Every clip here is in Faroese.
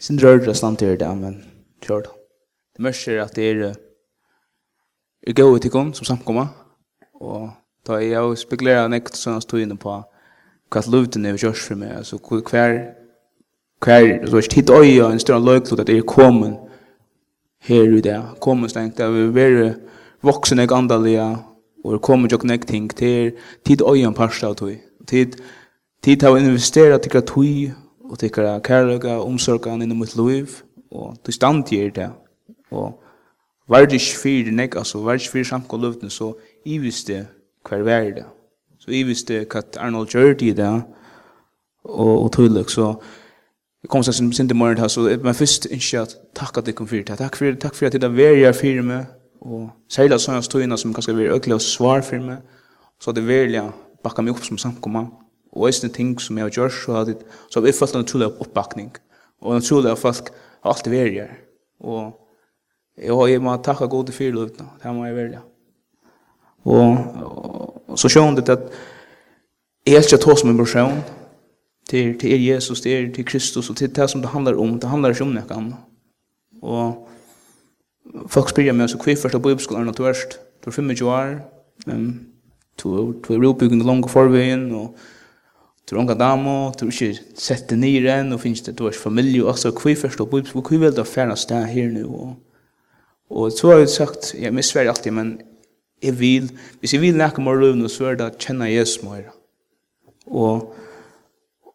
sin rörda samtidigt där men kör då. Det mörker att det är är gå ut ikon som samkomma och ta jag och spekulera näkt så jag stod inne på kvart luften är just för mig alltså kvar kvar så är tid oj en stor löjklot att det är kommen här ut där kommer stängt av vi vuxen jag og och kommer nek ting til. Tid oj en parsta av tog tid tid har investerat i gratui og tykkara kærløyga, omsorgan innom mitt liv, og til stand til det. Og var det ikke fyr, nek, altså var det ikke fyrir samkå løvdene, så i visste hver vær det. Så i visste hva Arnold gjør det i det, og, og tydelig, så Jeg kom seg sin til morgen så jeg men først ikke at takk at jeg kom fyrt her. Takk for, takk for at jeg var her for med, og særlig at sånne støyene som kanskje vil økelig og svar for meg, så at jeg var her meg opp som samkommet og eisne ting som jeg har gjort, så har det, så har vi fått en naturlig oppbakning, og naturlig folk har alltid vært her, og jeg har jeg må til gode fyrløvna, det må jeg velja. Og, og, så skjønner det at jeg helst ikke tås med brosjon, til, til er Jesus, til er til Kristus, og til det som det handler om, det handler ikke om noe annet. Og folk spyrir meg, så kvifer til bibelskolen at du erst, du er 25 år, um, du er oppbyggende langt forveien, og Du unga damo, du ikke sette nir enn, og finnes det, du er familie, og altså, hvor først og bibelsk, hvor vil du fjerne sted her nå? Og, og så har jeg sagt, jeg misver alltid, men jeg vil, hvis jeg vil nække mor røvn, så er det å kjenne Jesus mer. Og,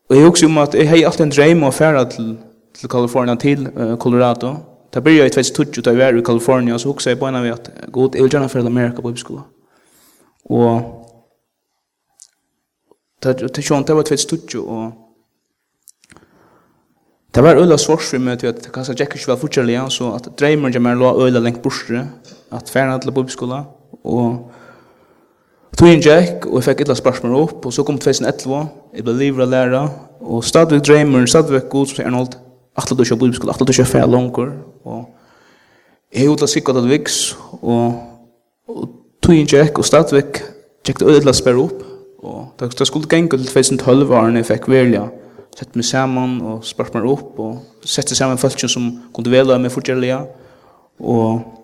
og jeg husker om at jeg har alltid en dreim å fjerne til, til Kalifornien, til uh, Colorado. Da blir jeg i 2012, da jeg var i Kalifornien, så hukser jeg på en av at, god, jeg vil gjerne fjerne Amerika på bibelskolen. Og, det er sånn, det var tvett stutt og Det var øyla svårs for meg til at kassa Jack ikke var fortsatt så at dreimer jeg mer la øyla lengt bortre, at færna til bibelskola, og tog inn Jack, og jeg fikk ytla spørsmål opp, og så kom 2011, jeg ble livet av læra, og stadigvæk dreimer, stadigvæk god, som sier Arnold, atle du ikke bibelskola, atle du ikke færre langer, og jeg hodla sikkert at viks, og, og tog inn Jack, og stadigvæk Jack det øyla spørre opp, Og det, det skulle genga til 2012 var når jeg fikk velja. Sett meg saman og spørt meg opp og sette saman folk som kunne velja meg fortjellige. Og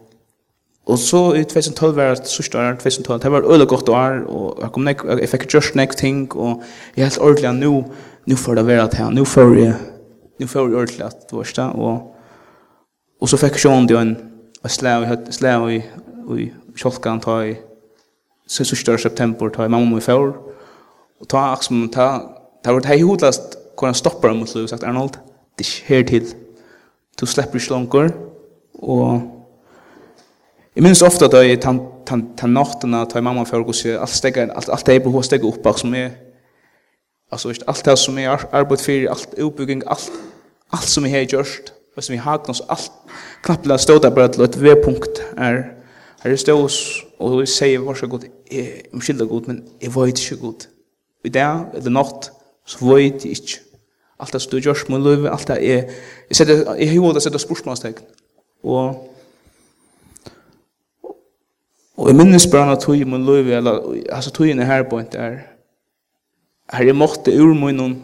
Og så i 2012 var det sørste år, 2012, det var øyelig godt år, og jeg, kom nek, jeg fikk just nek ting, og jeg helt ordentlig at nå, nå får det være til, nå får jeg, nå får jeg ordentlig at det var det, og, og så fikk jeg sjån det en, og slag, slag i, i kjolkan, ta i, så sørste år september, ta i mamma min fjord, Og ta som ta, ta vart hei hotlast kunna stoppa dem mot sagt, Arnold, det er her til. Du slipper ikke langer. Og jeg minns ofta da jeg tan, tan, tan nattena, ta mamma fyrir og alt steg, alt, alt det jeg behov steg opp, som er, altså, alt det som er arbeið fyrir, alt uppbygging alt, alt som vi har og som vi har gnos, alt, knapplega ståda bare til et V-punkt er, er stås, og við sier, varsa gott er jeg, jeg, gott men jeg, jeg, jeg, jeg, i dag eller natt, så vet jeg ikke. Alt det som du gjør med livet, alt det er, jeg, setter, jeg har hodet å sette spørsmålstegn. Og, og jeg minnes bare at tog i min liv, eller, altså tog inn her på en der, her jeg måtte ur munnen,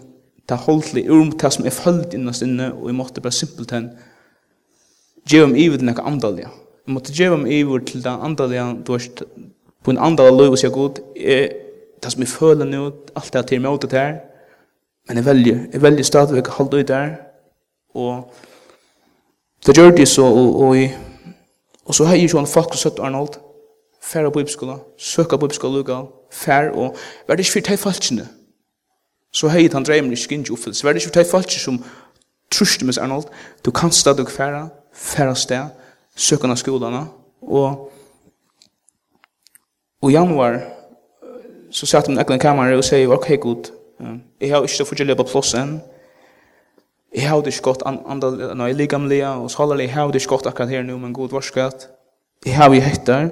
ta holdtlig ur ta som jeg følte innast inne, og jeg måtte bare simpelt hen, gjøre om ivet noe andalja. Jeg måtte gjøre om ivet til det andalja, du vet, på en andalja liv, og sier god, jeg, det som jeg føler nå, alt det er til meg det her, men jeg velger, jeg velger stadigvæk å holde ut der, og det gjør det så, og, og, og så har jeg jo en folk som søtt Arnold, færre på bibelskola, søker på bibelskola lokal, færre, og hva er det ikke for de falskene? Så har jeg den dreimen ikke ikke oppfyllelse, hva er det ikke for de falskene som truste med Arnold, du kan stadig færre, færre sted, søkende skolene, og, og januar, så satt hun ekkert i og sier, ok, god, jeg har ikke forskjellig på plassen, jeg har det ikke godt andal, nei, ligamlige og så holder jeg jeg har ikke gått akkurat her nå, men god hva skal jeg jeg har vi hettar,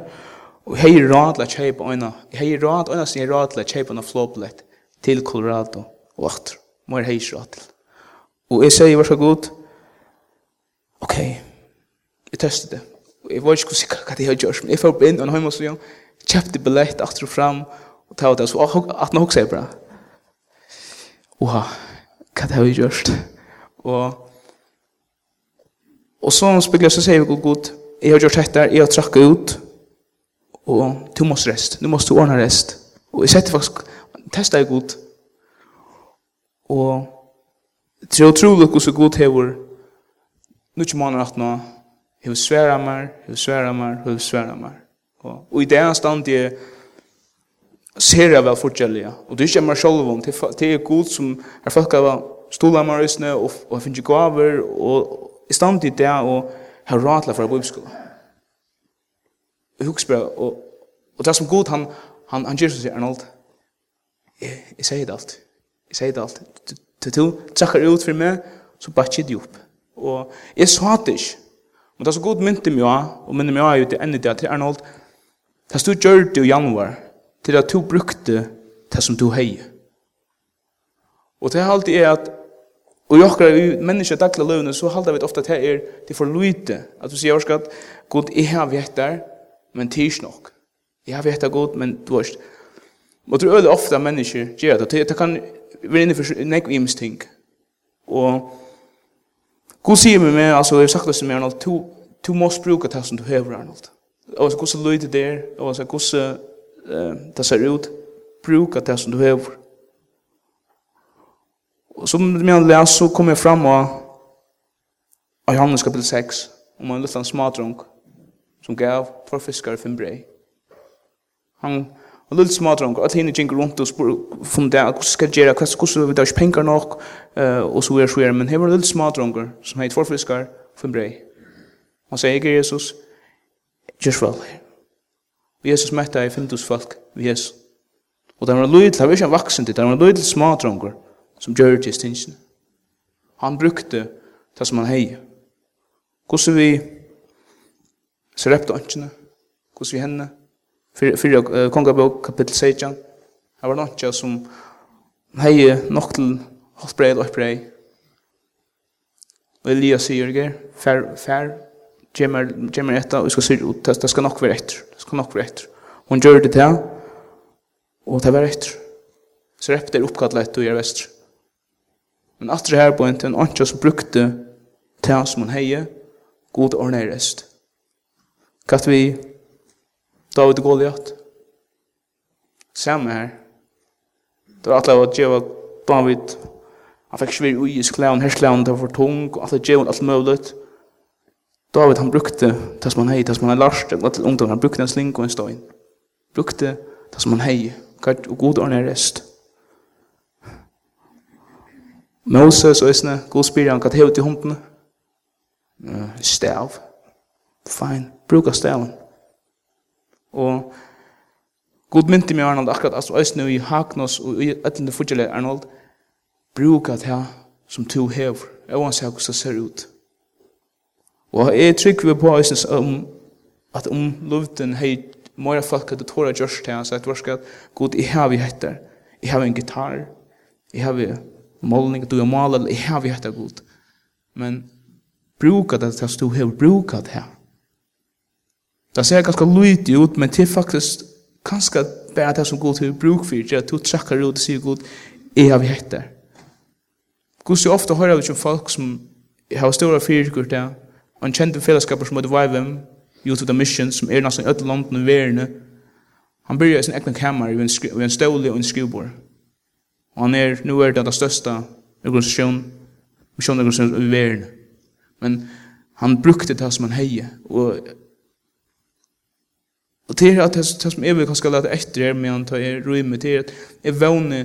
og jeg har råd til å kjøpe øyne, jeg har råd øyne som jeg har råd til å kjøpe øyne flåbillett til Colorado og at, må jeg heis råd til. Og jeg sier, varskat god, ok, jeg tester det, og jeg var ikke sikker hva det har gjort, men jeg får inn, og han har måske, kjøpte billett, atter og fram, og ta det så att han också är bra. Oha, vad har vi gjort? Och och så speglar så säger vi god, god. jag har gjort detta, jag har trackat ut och du måste rest, du måste ordna rest. Och jag sätter faktiskt, testa jag god. Och det är otroligt hur så god hever nu inte månader att nå hever svära mer, hever svära mer, hever svära mer. Och i det här stand är ser jeg vel forskjellige. Og det er ikke meg selv om, det er god som er folk av stola meg røysene, og, og finner ikke gaver, og i stand til det, og har råd for å bo i skolen. Jeg husker bare, og, og det er som god, han, han, han gjør som sier, Arnold, jeg, jeg sier det alt. Jeg sier det alt. Til du trekker ut for meg, så bare ikke det opp. Og jeg sa det ikke. Men det er så god mynte meg, og mynte meg ut i enn i det, til Arnold, det stod gjør det i januar, til at du brukte det som du hei. Og det halte er at Og jeg akkurat vi mennesker dagla løvene, så halda vi ofte at det er til for lite. At du sier at god, jeg har vett der, men tids nok. Jeg har vett der god, men du har ikke. Og det er øyelig mennesker gjør det. Det kan være inne for nek vims ting. Og god sier meg med, altså jeg har sagt det som er, Arnold, du, du måst bruka det som du hever, Arnold. Og så god så der, og så god det ser ut, bruka det som du hever. Og som jeg les, så kom jeg fram av av Johannes kapitel 6, om en liten smadrunk som gav for fiskare fem brei. Han, en liten smadrunk, at henne gikk rundt og spør, funnet det, hvordan skal jeg gjøre, hvordan skal vi da ikke penger nok, og så er det, men her var en liten smadrunk som heit for fiskare fem brei. Han sier, jeg er Jesus, just well here. Vi Jesus møtte i Findus folk vi Jesus. Og det var en løyd, det var ikke en vaksen til, det var en løyd smadronger som gjør til stinsen. Han brukte det som han hei. Hvordan vi ser opp til åndkjene, hvordan vi henne, fyrir uh, kongabok kapitel 16, det var noe som hei nok til halvbreid og oppreid. Og Elias sier, fær, fær, Gemmer gemmer etta og skal se ut det skal nok være etter. Det skal nok være etter. Hon gjør det til og det var etter. Så rep det oppkallet etter og gjør vest. Men at det her på en til en som brukte til som hon heie, god ordne i rest. Katt vi David Goliath. Samme her. Det var atlevet at Jeva David, han fikk svir ui i sklæven, her det var tung, og atlevet Jeva alt mulig. David han brukte det som han hei, det som han hei lars, det til ungdom, han brukte en sling og en støyn. Brukte det som han hei, og god ordentlig rest. Moses og Øsne, god spyrir han, hva hevet til hunden? Stav. Fine, bruka staven. Og god mynti mig Arnold akkurat, altså Øsne i Haknos og i etlende fudgjelig Arnold, bruka det som to hever, jeg han ser hvordan det ser ut. Og jeg trykker vi på oss om at om luften hei mora folk at du tåra gjørs til han, så at varska at god, jeg har vi hettar, jeg har en gitar, jeg har vi målning, du er maler, jeg har vi hettar god. Men bruka det til du har bruka det her. Det ser ganske lydig ut, men det er faktisk ganske bare det som god til bruk for, at du trekker ut og sier god, jeg har vi hettar. Gud, så ofte hører vi ikke folk som har stora fyrkur til og en kjente fellesskaper som heter være Youth of the Mission, som er nesten i øde landen og verene. han byrja i sin egna kammer, i en stålig og en skrivbord. Og han er, nu er det den største organisasjonen, misjonorganisasjonen i verene. Men han brukte det som han heie, og Og til at det det som jeg vil kanskje lade etter her, men han tar er rymme til at jeg vågne,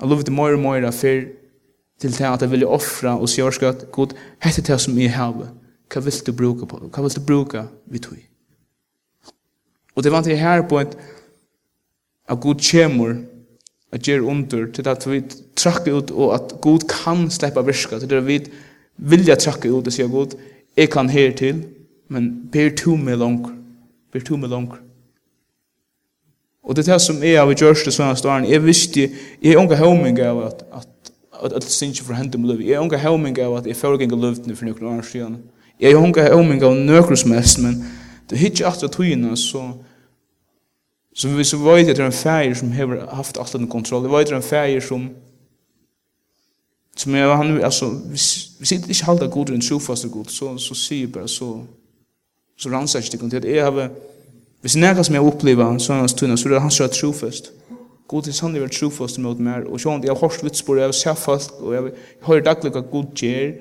jeg lovet mer og mer for til det at jeg vil offre og sier at god, hette det som jeg har. Hva vil du bruke på? Hva vil du bruke vi tog? Og det vant jeg her på at at Gud kommer at gjør under til at vi trakker ut og at Gud kan slippe virka til at vi vilja trakke ut og sier Gud jeg kan her til men ber to med langer ber to med langer Og det er det som er av gjørste sånne ståren. Jeg visste, jeg er unga høyming av at, at, at, at, at, at, at, at, at, at, at, at, at, at, at, fyrir at, at, at, at, at, at, at, at, at, at, at, at, at, at, Jeg har hunga omringa og nøkros mest, men det hittir aftur tøyina, så så vi så vet at det er en feir som har haft alt under kontroll. Det vet at det er en feir som som jeg, han, altså, hvis, hvis jeg ikke halda god enn sjofaste god, så, så sier jeg bare, så, så rannsar jeg ikke til at jeg har, hvis jeg nekka som jeg oppleva, så er hans så er det hans rett sjofast. God er sannlig vært trofast mot meg, og sånn, jeg har hørt vitsbord, jeg har sett fast, og jeg har hørt daglig hva god gjer,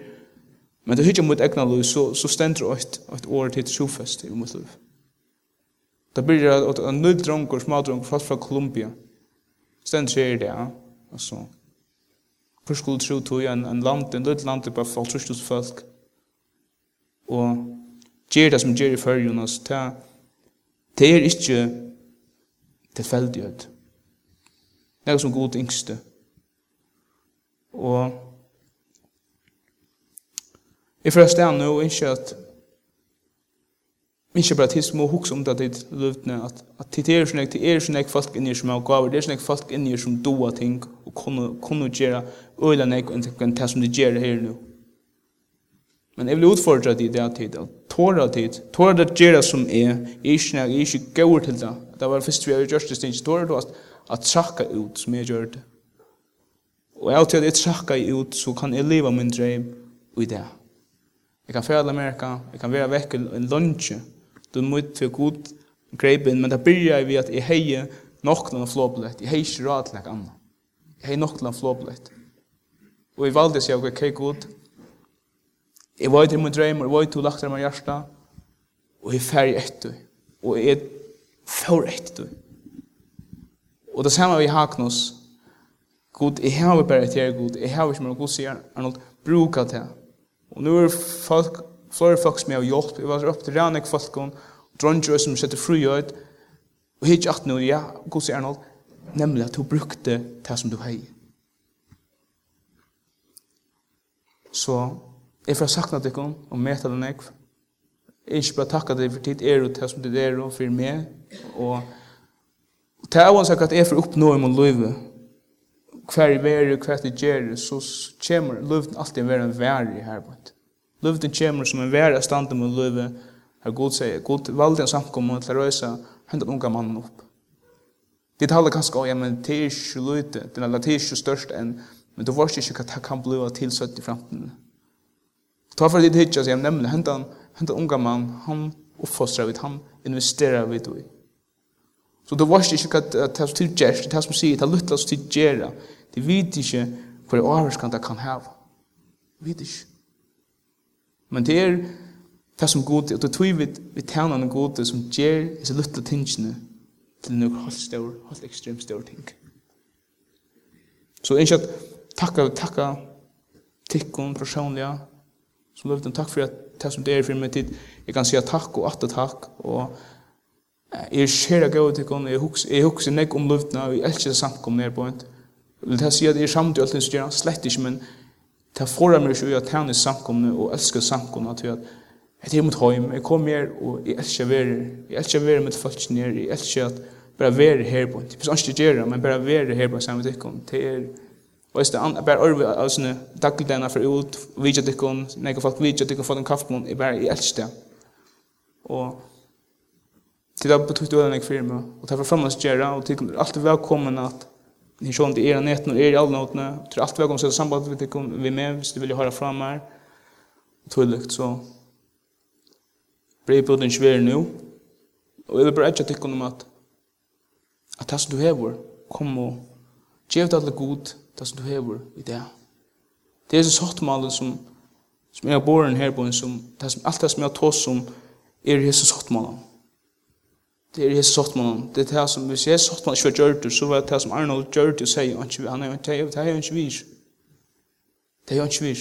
Men det hyggja mot egna lov så, så stendur eit, eit år til trofest i mot liv. Det blir at en null dronker, smadronker, fast fra Kolumbia, stendur sier det, ja. Altså, hvor skulle tro tog en, en land, en lill land, bare for trustus folk, og gjer det som gjer i fyrjun, Jonas det, det er ikke tilfeldighet. Det er som god yngste. Og Jeg får stå nå, og ikke at ikke bare til små hukse om det ditt løvdene, at, at til er sånn, til er sånn folk inni som er gaver, det er sånn folk inni som doa ting, og kunne kunne gjøre øyla nek enn det som de gjør her nå. Men jeg vil utfordre det i det tid, at tåra tid, tåra det gjøre som er, er ikke, nek, er ikke gaver til det, det var først vi har gjort det sted, tåra det at trakka ut som jeg gjør det. Og jeg har til at jeg trakka ut, så kan jeg leva min dreim i det. Jeg kan fære Amerika, jeg kan være vekk en lunsje. Du må til god greipe inn, men det byrjar vi at jeg heier nok til en flåbillett. Jeg heier ikke råd til noe annet. Jeg heier nok til en flåbillett. Og jeg valgte seg, ok, god, jeg var til min dreim, jeg var til lagt til min hjärsta, og jeg fære etter, og jeg får etter. Og det samme vi haknus, god, jeg har bare etter, god, jeg har ikke mer god sier, Arnold, bruka det, Og nu er folk, flere folk som jeg har hjulpet, jeg var opp til rann folk, og dronjer som setter fru ut, og hitt at nå, ja, god sier Arnold, nemlig at hun brukte det som du har. Så, jeg får sakna deg om, og møte den jeg, ikke bare takka deg for tid er og det som du er og for meg, og det er også at jeg får oppnå i min livet, hver i veri, hver i gjeri, så kommer løvden alltid være en veri her på et. Løvden kommer som en veri standen med løve, her god sier, god valgte en samkommet til å røysa, hentet unga mannen opp. Det taler kanskje ja, men det er ikke løyte, det er ikke størst enn, men du vet ikke hva det kan bli tilsøtt i fremtiden. Ta for det hitja, sier jeg, nemlig, hentet unga mann, han oppfostrer vidt, han investerer vidt vidt Så du vet ikke hva det er som tilgjør, det er som sier, det er lytter som tilgjør, De vet ikke hva det avvarskan det kan hava. De vet ikke. Men det er det som god, og det tror vi vi tjener en god som gjør disse lytter tingene til noen helt stor, helt ekstremt stor ting. Så ikke at takka, takka tikkun personliga som løften takk for at det som det er for meg tid jeg kan si takk og atter takk og Jeg er skjer gav til henne, jeg husker nek om luftene, og jeg elsker samkomne her på en. Jeg vil si at jeg er samt i alt hans gjerne, slett ikke, men det foran meg ikke at han er samkomne, og elsker samkomne, til at jeg er mot høym, jeg kom her, og jeg elsker være, jeg elsker være med folk nere, jeg elsker at bare være her på en. Det er ikke gjerne, men bare være her på samme tikkene, det er... Og jeg stedet, bare arve av sånne dagligdene fra ut, vidja tikkene, nek folk vidja tikkene, få den kaffemån, jeg bare, jeg elsker det. Og Tid har betytt du en firma, og det var framme å gjøre, og tid er alltid velkommen at ni sjån til er netten og er i alle nåtene, og tid er alltid velkommen å sette vi med vi med, hvis du vil høre fram her, og tydelig, så brei på den svær nu, og jeg vil bare ikke tykke om at at det som du hever, kom og gjev det alle god, det som du hever i det. Det er så sottmalen som som jeg har båren her på en som, det som, alt det som jeg har tås som er i hese sottmalen det er Jesus sagt man, det er det som, hvis Jesus sagt man ikke var gjørt så var det det som Arnold gjørt og sier, han er jo ikke vi, det er ikke vi, det er ikke vi.